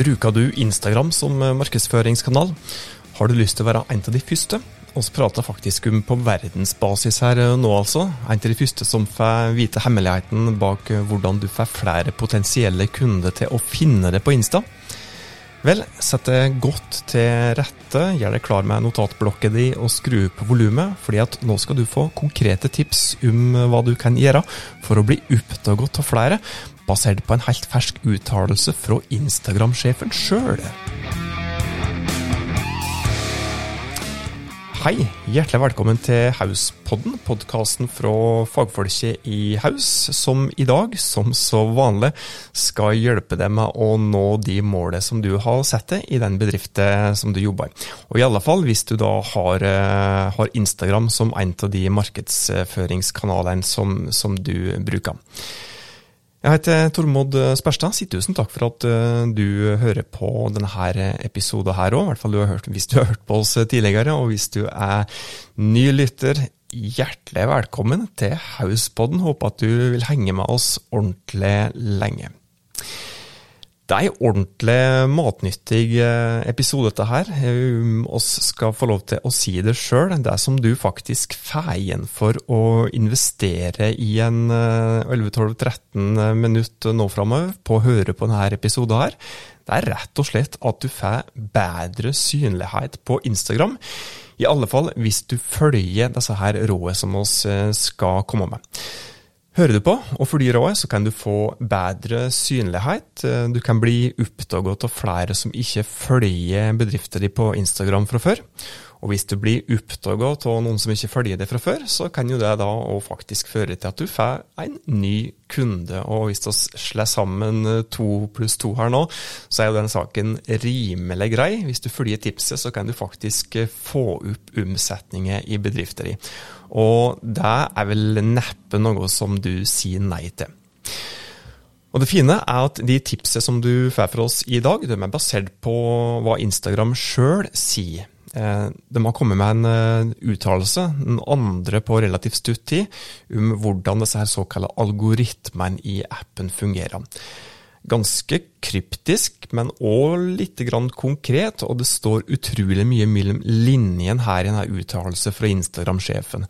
Bruker du Instagram som markedsføringskanal? Har du lyst til å være en av de første? Vi prater faktisk om på verdensbasis her nå, altså. En av de første som får vite hemmeligheten bak hvordan du får flere potensielle kunder til å finne det på Insta. Vel, sett deg godt til rette, gjør deg klar med notatblokket di og skru på volumet, fordi at nå skal du få konkrete tips om hva du kan gjøre for å bli oppdaget av flere, basert på en helt fersk uttalelse fra Instagram-sjefen sjøl. Hei, hjertelig velkommen til Hauspodden, podkasten fra fagfolket i Haus, som i dag, som så vanlig, skal hjelpe deg med å nå de målene som du har satt deg i den bedriften som du jobber i. Og i alle fall hvis du da har, eh, har Instagram som en av de markedsføringskanalene som, som du bruker. Jeg heter Tormod Sperstad. Si tusen takk for at eh, du hører på denne episoden her òg. Hvert fall du hørt, hvis du har hørt på oss tidligere. Og hvis du er ny lytter, hjertelig velkommen til Hauspodden. Håper at du vil henge med oss ordentlig lenge. Det er en ordentlig matnyttig eh, episode, dette her. Vi oss skal få lov til å si det sjøl. Det er som du faktisk får igjen for å investere i en 11-12-13 minutt nå framover på å høre på denne episoden her, det er rett og slett at du får bedre synlighet på Instagram. I alle fall hvis du følger disse her rådene som eh, skal komme med. Hører du på og følger rådet, så kan du få bedre synlighet. Du kan bli oppdaget av flere som ikke følger bedriften din på Instagram fra før. Og hvis du blir oppdaget av noen som ikke følger deg fra før, så kan jo det da faktisk føre til at du får en ny kunde. Og hvis vi slår sammen to pluss to her nå, så er jo den saken rimelig grei. Hvis du følger tipset, så kan du faktisk få opp omsetninger i bedrifter di. Og det er vel neppe noe som du sier nei til. Og Det fine er at de tipsene som du får fra oss i dag, de er basert på hva Instagram sjøl sier. Eh, de har kommet med en eh, uttalelse, den andre på relativt stutt tid, om hvordan disse her såkalte algoritmene i appen fungerer ganske kryptisk, men òg litt konkret, og det står utrolig mye mellom linjen her i denne uttalelsen fra Instagram-sjefen.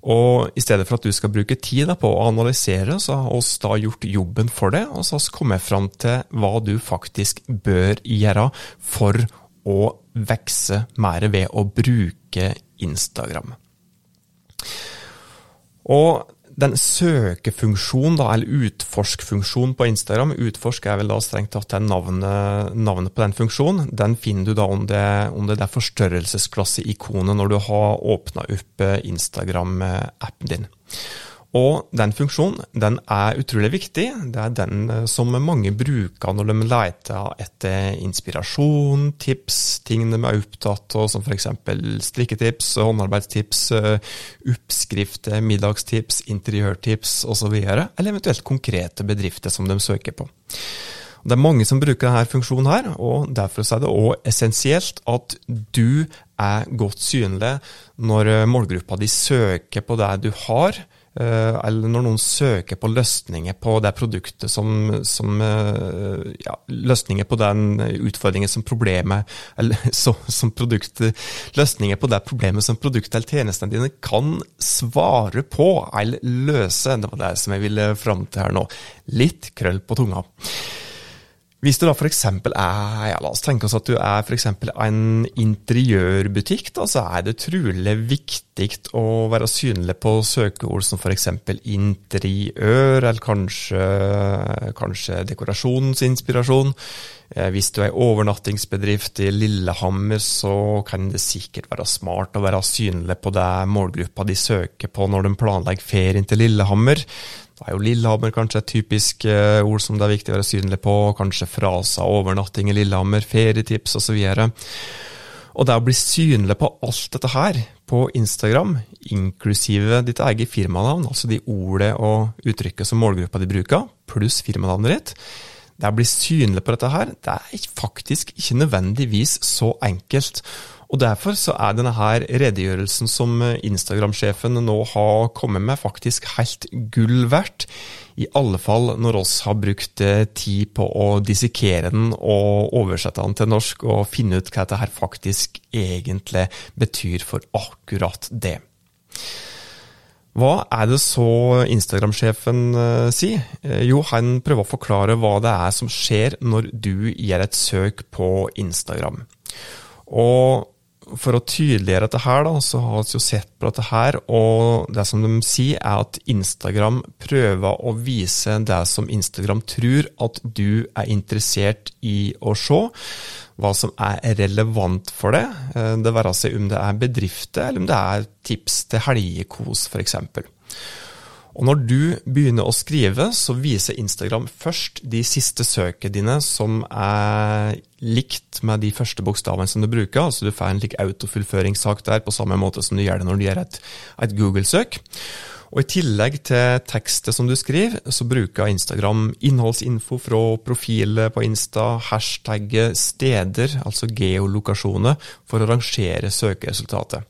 Og I stedet for at du skal bruke tid på å analysere, så har vi da gjort jobben for det, og så har vi kommet fram til hva du faktisk bør gjøre for å vokse mer ved å bruke Instagram. Og den søkefunksjonen, da, eller utforskfunksjonen på Instagram, utforsk er vel da strengt tatt navnet, navnet, på den funksjonen, den finner du da det, om det forstørrelsesklasse-ikonet når du har åpna opp eh, Instagram-appen din. Og den funksjonen den er utrolig viktig. Det er den eh, som mange bruker når de leter etter inspirasjon, tips, ting de er opptatt av, som f.eks. strikketips, håndarbeidstips, eh, oppskrifter, middagstips, interiørtips osv. Eller eventuelt konkrete bedrifter som de søker på. Det er mange som bruker denne funksjonen, her, og derfor er det òg essensielt at du er godt synlig når målgruppa di søker på det du har eller når noen søker på løsninger på det produktet som, som eh, ja, Løsninger på den utfordringen som problemet Eller så, som produktet Løsninger på det problemet som produktet eller tjenestene dine kan svare på eller løse. Det var det som jeg ville fram til her nå. Litt krøll på tunga. Hvis du da f.eks. er ja, la oss tenke oss at du er for en interiørbutikk, da, så er det trolig viktig å være synlig på søkeord som f.eks. interiør, eller kanskje, kanskje dekorasjonsinspirasjon. Eh, hvis du er overnattingsbedrift i Lillehammer, så kan det sikkert være smart å være synlig på det målgruppa de søker på når de planlegger ferien til Lillehammer. Da er jo Lillehammer kanskje et typisk eh, ord som det er viktig å være synlig på. Kanskje fraser overnatting i Lillehammer, ferietips osv. Og det å bli synlig på alt dette her på Instagram, inklusive ditt eget firmanavn, altså de ordene og uttrykket som målgruppa di bruker, pluss firmanavnet ditt, det å bli synlig på dette her, det er faktisk ikke nødvendigvis så enkelt. Og Derfor så er denne her redegjørelsen som Instagram-sjefen nå har kommet med, faktisk helt gull verdt. I alle fall når oss har brukt eh, tid på å dissekere den og oversette den til norsk og finne ut hva dette her faktisk egentlig betyr for akkurat det. Hva er det så Instagram-sjefen uh, sier? Jo, han prøver å forklare hva det er som skjer når du gjør et søk på Instagram. Og for å tydeliggjøre dette her, da, så har vi jo sett på dette her, og det som de sier, er at Instagram prøver å vise det som Instagram tror at du er interessert i å se. Hva som er relevant for det. Eh, det være seg om det er bedrifter, eller om det er tips til helgekos, f.eks. Og når du begynner å skrive, så viser Instagram først de siste søkene dine som er likt med de første bokstavene som du bruker. Altså du får en lik autofullføringssak der på samme måte som du gjør det når du gjør et, et Google-søk. Og I tillegg til tekstet som du skriver, så bruker Instagram innholdsinfo fra profiler på Insta, hashtagget steder, altså geolokasjoner, for å rangere søkeresultatet.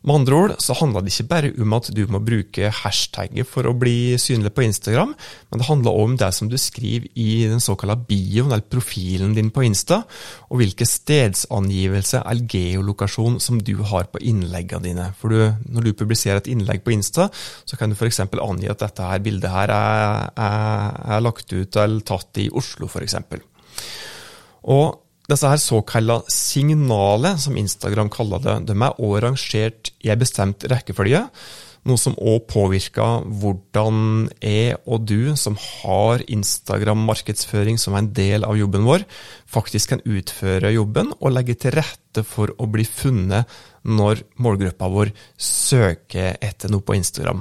Med andre ord så handler det ikke bare om at du må bruke hashtagget for å bli synlig på Instagram, men det også om det som du skriver i den såkalla bioen, eller profilen din på Insta, og hvilke stedsangivelse eller geolokasjon som du har på innleggene dine. For du, når du publiserer et innlegg på Insta, så kan du f.eks. angi at dette her bildet her er, er, er lagt ut eller tatt i Oslo, f.eks. Og disse her såkalte signaler, som Instagram kaller det, de er også rangert i en bestemt rekkefølge. Noe som òg påvirker hvordan jeg og du, som har Instagram-markedsføring som en del av jobben vår, faktisk kan utføre jobben og legge til rette for å bli funnet når målgruppa vår søker etter noe på Instagram.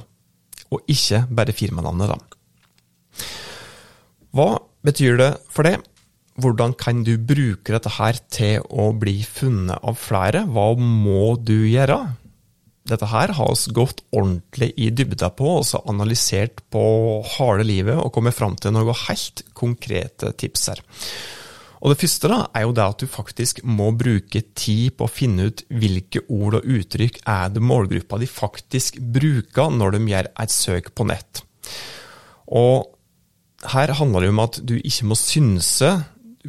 Og ikke bare firmanavnet, da. Hva betyr det for det? Hvordan kan du bruke dette her til å bli funnet av flere? Hva må du gjøre? Dette her har vi gått ordentlig i dybda på, og så analysert på harde livet og kommet fram til noen helt konkrete tips her. Og Det første da, er jo det at du faktisk må bruke tid på å finne ut hvilke ord og uttrykk er det målgruppa de faktisk bruker når de gjør et søk på nett. Og her handler det om at du ikke må synse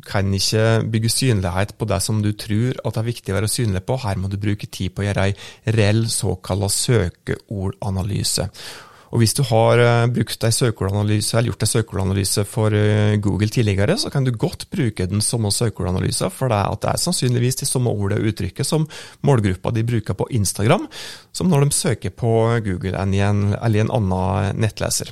du kan ikke bygge synlighet på det som du tror at det er viktig å være synlig på. Her må du bruke tid på å gjøre ei reell såkalt søkeordanalyse. Og Hvis du har uh, brukt ei søkeordanalyse, eller gjort en søkeordanalyse for uh, Google tidligere, så kan du godt bruke den samme søkeordanalysen, for det det er sannsynligvis de samme ordet og uttrykket som målgruppa de bruker på Instagram, som når de søker på Google eller i en annen nettleser.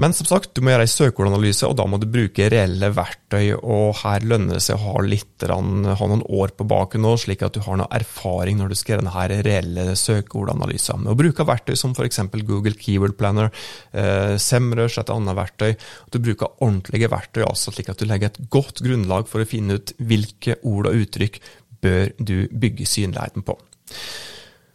Men som sagt, du må gjøre en søkeordanalyse, og da må du bruke reelle verktøy. og Her lønner det seg å ha, litt, ha noen år på baken nå, slik at du har noe erfaring når du skal gjøre denne reelle søkeordanalysen. Med å bruke verktøy som f.eks. Google Keyword Planner, eh, Semrush, et annet verktøy. Du bruker ordentlige verktøy, altså slik at du legger et godt grunnlag for å finne ut hvilke ord og uttrykk bør du bygge synligheten på.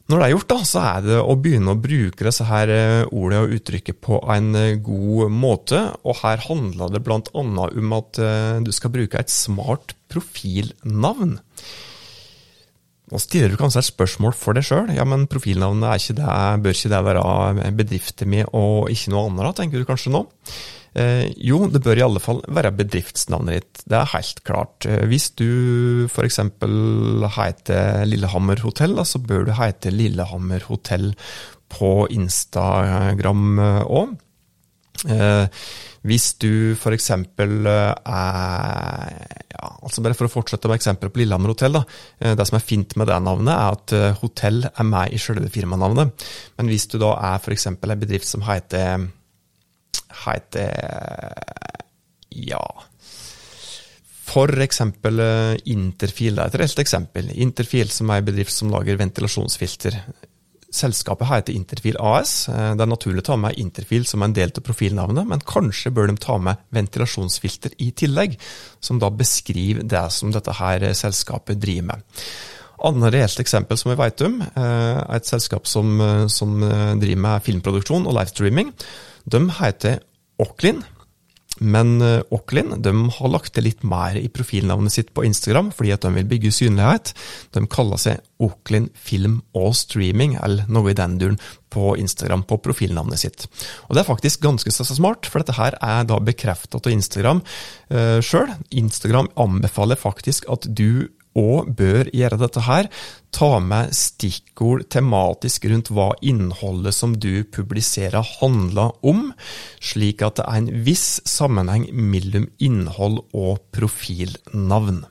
Når det er gjort, da, så er det å begynne å bruke disse her eh, ordene og uttrykket på en eh, god måte. Og her handler det bl.a. om at eh, du skal bruke et smart profilnavn. Nå stiller du kanskje et spørsmål for deg sjøl. Ja, men profilnavnet ikke det, bør ikke det være bedriften med og ikke noe annet, tenker du kanskje nå? Eh, jo, det bør i alle fall være bedriftsnavnet ditt. Det er helt klart. Eh, hvis du f.eks. heter Lillehammer hotell, så bør du hete Lillehammer hotell på Instagram òg. Eh, hvis du f.eks. er ja, altså Bare for å fortsette med eksempelet på Lillehammer hotell. Da. Det som er fint med det navnet, er at hotell er med i selve firmanavnet. Men hvis du da er f.eks. en bedrift som heter heter Ja. For eksempel eh, Interfil er et reelt eksempel. Interfil som er en bedrift som lager ventilasjonsfilter. Selskapet heter Interfil AS. Eh, det er naturlig å ta med Interfil som en del av profilnavnet, men kanskje bør de ta med ventilasjonsfilter i tillegg, som da beskriver det som dette her selskapet driver med. Annet reelt eksempel som vi vet om, er et selskap som, som driver med filmproduksjon og livestreaming. De heter Aucklin. Men Auchlin de har lagt til litt mer i profilnavnet sitt på Instagram, fordi at de vil bygge synlighet. De kaller seg Auchlin Film og Streaming, eller noe i den duren, på Instagram på profilnavnet sitt. Og Det er faktisk ganske så smart, for dette her er da bekreftet av Instagram uh, sjøl. Instagram anbefaler faktisk at du og bør gjøre dette her, ta med stikkord tematisk rundt hva innholdet som du publiserer handler om, slik at det er en viss sammenheng mellom innhold og profilnavn.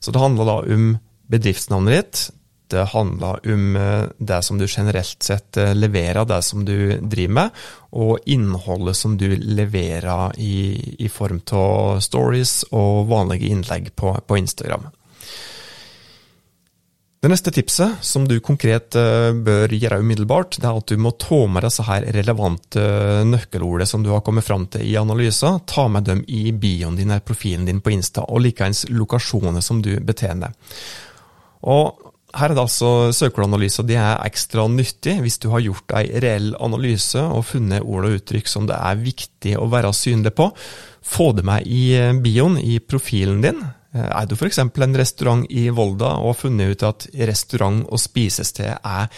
Så det handler da om bedriftsnavnet ditt, det handler om eh, det som du generelt sett eh, leverer, det som du driver med, og innholdet som du leverer i, i form av stories og vanlige innlegg på, på Instagram. Det neste tipset, som du konkret eh, bør gjøre umiddelbart, det er at du må ta med disse her relevante nøkkelordene som du har kommet fram til i analysen. Ta med dem i bioen din eller profilen din på Insta, og likeens lokasjoner som du betjener. Og her er det altså søkeordanalyser de er ekstra nyttig hvis du har gjort ei reell analyse og funnet ord og uttrykk som det er viktig å være synlig på. Få det med i bioen, i profilen din. Eh, er du f.eks. en restaurant i Volda og har funnet ut at restaurant og spisested er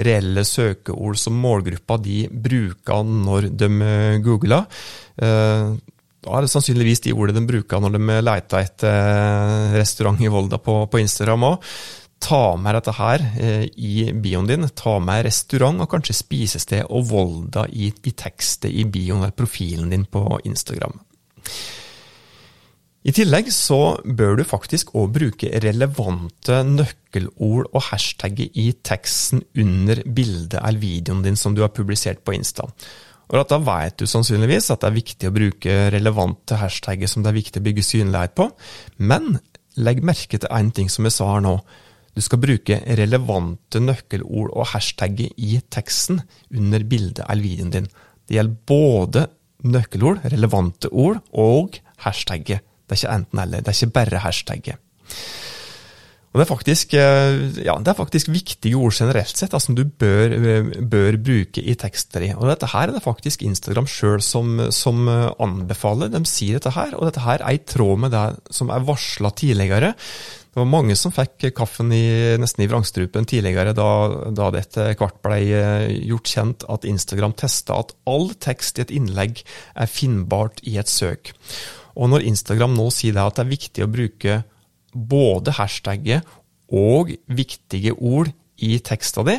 reelle søkeord som målgruppa de bruker når de eh, googler, eh, da er det sannsynligvis de ordene de bruker når de leter etter restaurant i Volda på, Instagram òg. Ta med dette her i bioen din. Ta med restaurant og kanskje spisested og Volda i, i tekstet i bioen eller profilen din på Instagram. I tillegg så bør du faktisk òg bruke relevante nøkkelord og hashtagger i teksten under bildet eller videoen din som du har publisert på Insta. Og Da vet du sannsynligvis at det er viktig å bruke relevante hashtagger som det er viktig å bygge synlighet på, men legg merke til én ting som jeg sa her nå. Du skal bruke relevante nøkkelord og hashtagger i teksten under bildet eller videoen din. Det gjelder både nøkkelord, relevante ord, og hashtagget. Det er ikke enten-eller, det er ikke bare hashtagget. Og det er, faktisk, eh, ja, det er faktisk viktige ord generelt sett, som du bør, eh, bør, bruke i tekster. Og dette her er det faktisk Instagram sjøl som, som, anbefaler. De sier dette her, og dette her er i tråd med det som er varsla tidligere. Det var mange som fikk kaffen i, nesten i vrangstrupen tidligere, da, da det etter hvert ble eh, gjort kjent at Instagram testa at all tekst i et innlegg er finnbart i et søk. Og når Instagram nå sier det at det er viktig å bruke både hashtagget og viktige ord i teksta di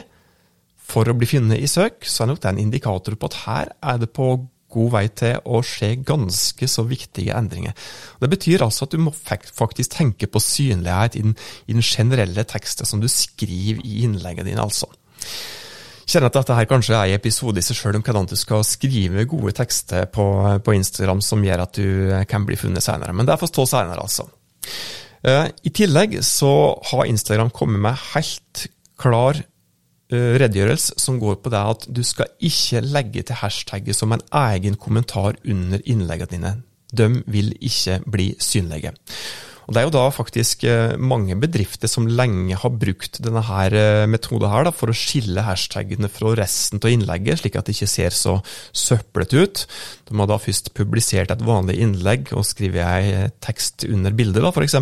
for å bli funnet i søk, så er nok det en indikator på at her er det på god vei til å skje ganske så viktige endringer. Det betyr altså at du må faktisk tenke på synlighet i den, i den generelle teksten som du skriver i innlegget dine, altså kjenner at dette her kanskje er en episode i seg sjøl om hvordan du skal skrive gode tekster på, på, Instagram som gjør at du kan bli funnet senere. Men det får stå senere, altså. Uh, I tillegg så har Instagram kommet med helt klar uh, redegjørelse som går på det at du skal ikke legge til hashtagget som en egen kommentar under innleggene dine. De vil ikke bli synlige. Og Det er jo da faktisk eh, mange bedrifter som lenge har brukt denne her eh, metoden her da, for å skille hashtagene fra resten av innlegget, slik at det ikke ser så søplete ut. De har da først publisert et vanlig innlegg og skrevet ei tekst under bildet, da, f.eks.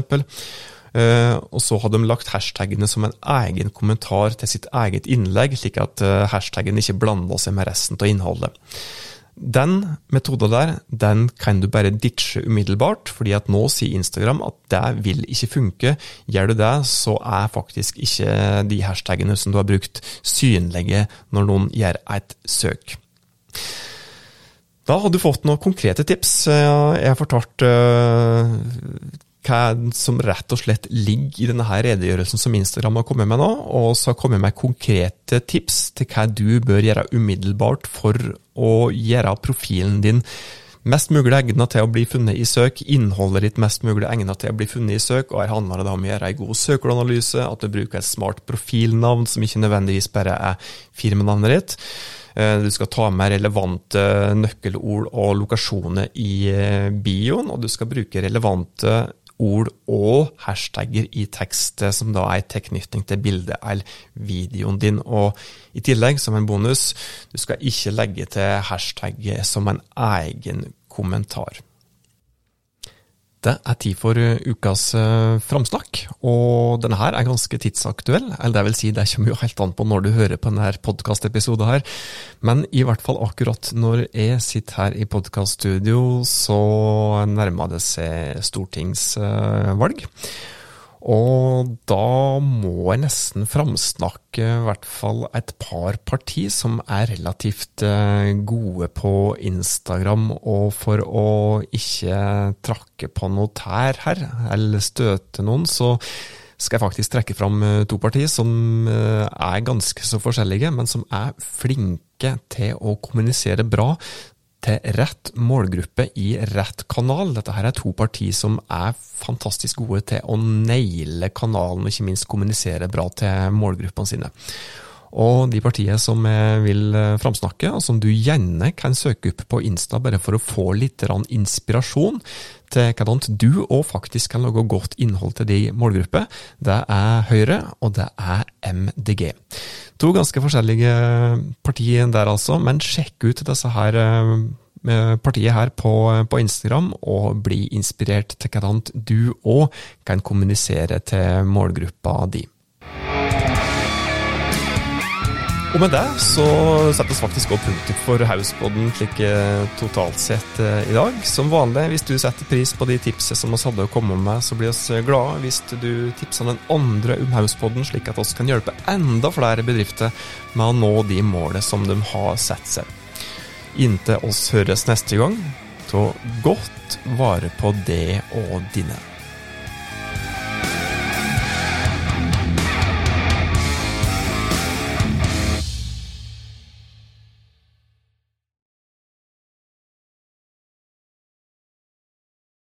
Og så har de lagt hashtagene som en egen kommentar til sitt eget innlegg, slik at uh, hashtaggen ikke blander seg med resten av innholdet. Den metoden der, den kan du bare ditche umiddelbart, fordi at nå sier Instagram at det vil ikke funke. Gjør du det, så er faktisk ikke de hashtagene som du har brukt, synlige når noen gjør et søk. Da har du fått noen konkrete tips. Jeg har fortalt uh, hva som rett og slett ligger i denne her redegjørelsen som Instagram har kommet med nå, og så har kommet med konkrete tips til hva du bør gjøre umiddelbart for å gjøre profilen din mest mulig egnet til å bli funnet i søk, innholdet ditt mest mulig egnet til å bli funnet i søk, og her handler det om å gjøre en god søkeranalyse, at du bruker et smart profilnavn som ikke nødvendigvis bare er firmanavnet ditt. Eh, du skal ta med relevante nøkkelord og lokasjoner i eh, bioen, og du skal bruke relevante ord og hashtagger i tekstet som da er tilknytning til bildet eller videoen din. Og i tillegg, som en bonus, du skal ikke legge til hashtagget som en egen kommentar. Det er tid for eh, ukas uh, framsnakk, og denne her er ganske tidsaktuell. Eller det vil si, det kommer jo helt an på når du hører på denne podkastepisoden her. Men i hvert fall akkurat når jeg sitter her i podkaststudio, så nærmer det seg stortingsvalg. Og da må jeg nesten framsnakke i hvert fall et par parti som er relativt eh, gode på Instagram, og for å ikke trakke på noe tær her, eller støte noen, så skal jeg faktisk trekke fram eh, to partier som eh, er ganske så forskjellige, men som er flinke til å kommunisere bra til rett målgruppe i rett kanal. Dette her er to partier som er fantastisk gode til å naile kanalen, og ikke minst kommunisere bra til målgruppene sine. Og de partiene som jeg vil eh, framsnakke, og som du gjerne kan søke opp på Insta bare for å få litt inspirasjon til hvordan du òg faktisk kan lage godt innhold til de målgruppene, det er Høyre, og det er MDG. To ganske forskjellige partier der, altså, men sjekk ut disse her eh, partiet her på, på, Instagram, og bli inspirert til hvordan du òg kan kommunisere til målgruppa di. Og med det så settes faktisk også punktum for Hausboden slik eh, totalt sett eh, i dag. Som vanlig, hvis du setter pris på de tipsene som vi hadde å komme med, så blir vi glade hvis du tipser den andre om Hausboden, slik at vi kan hjelpe enda flere bedrifter med å nå de målene som de har satt seg. Inntil oss høres neste gang, ta godt vare på det og dine.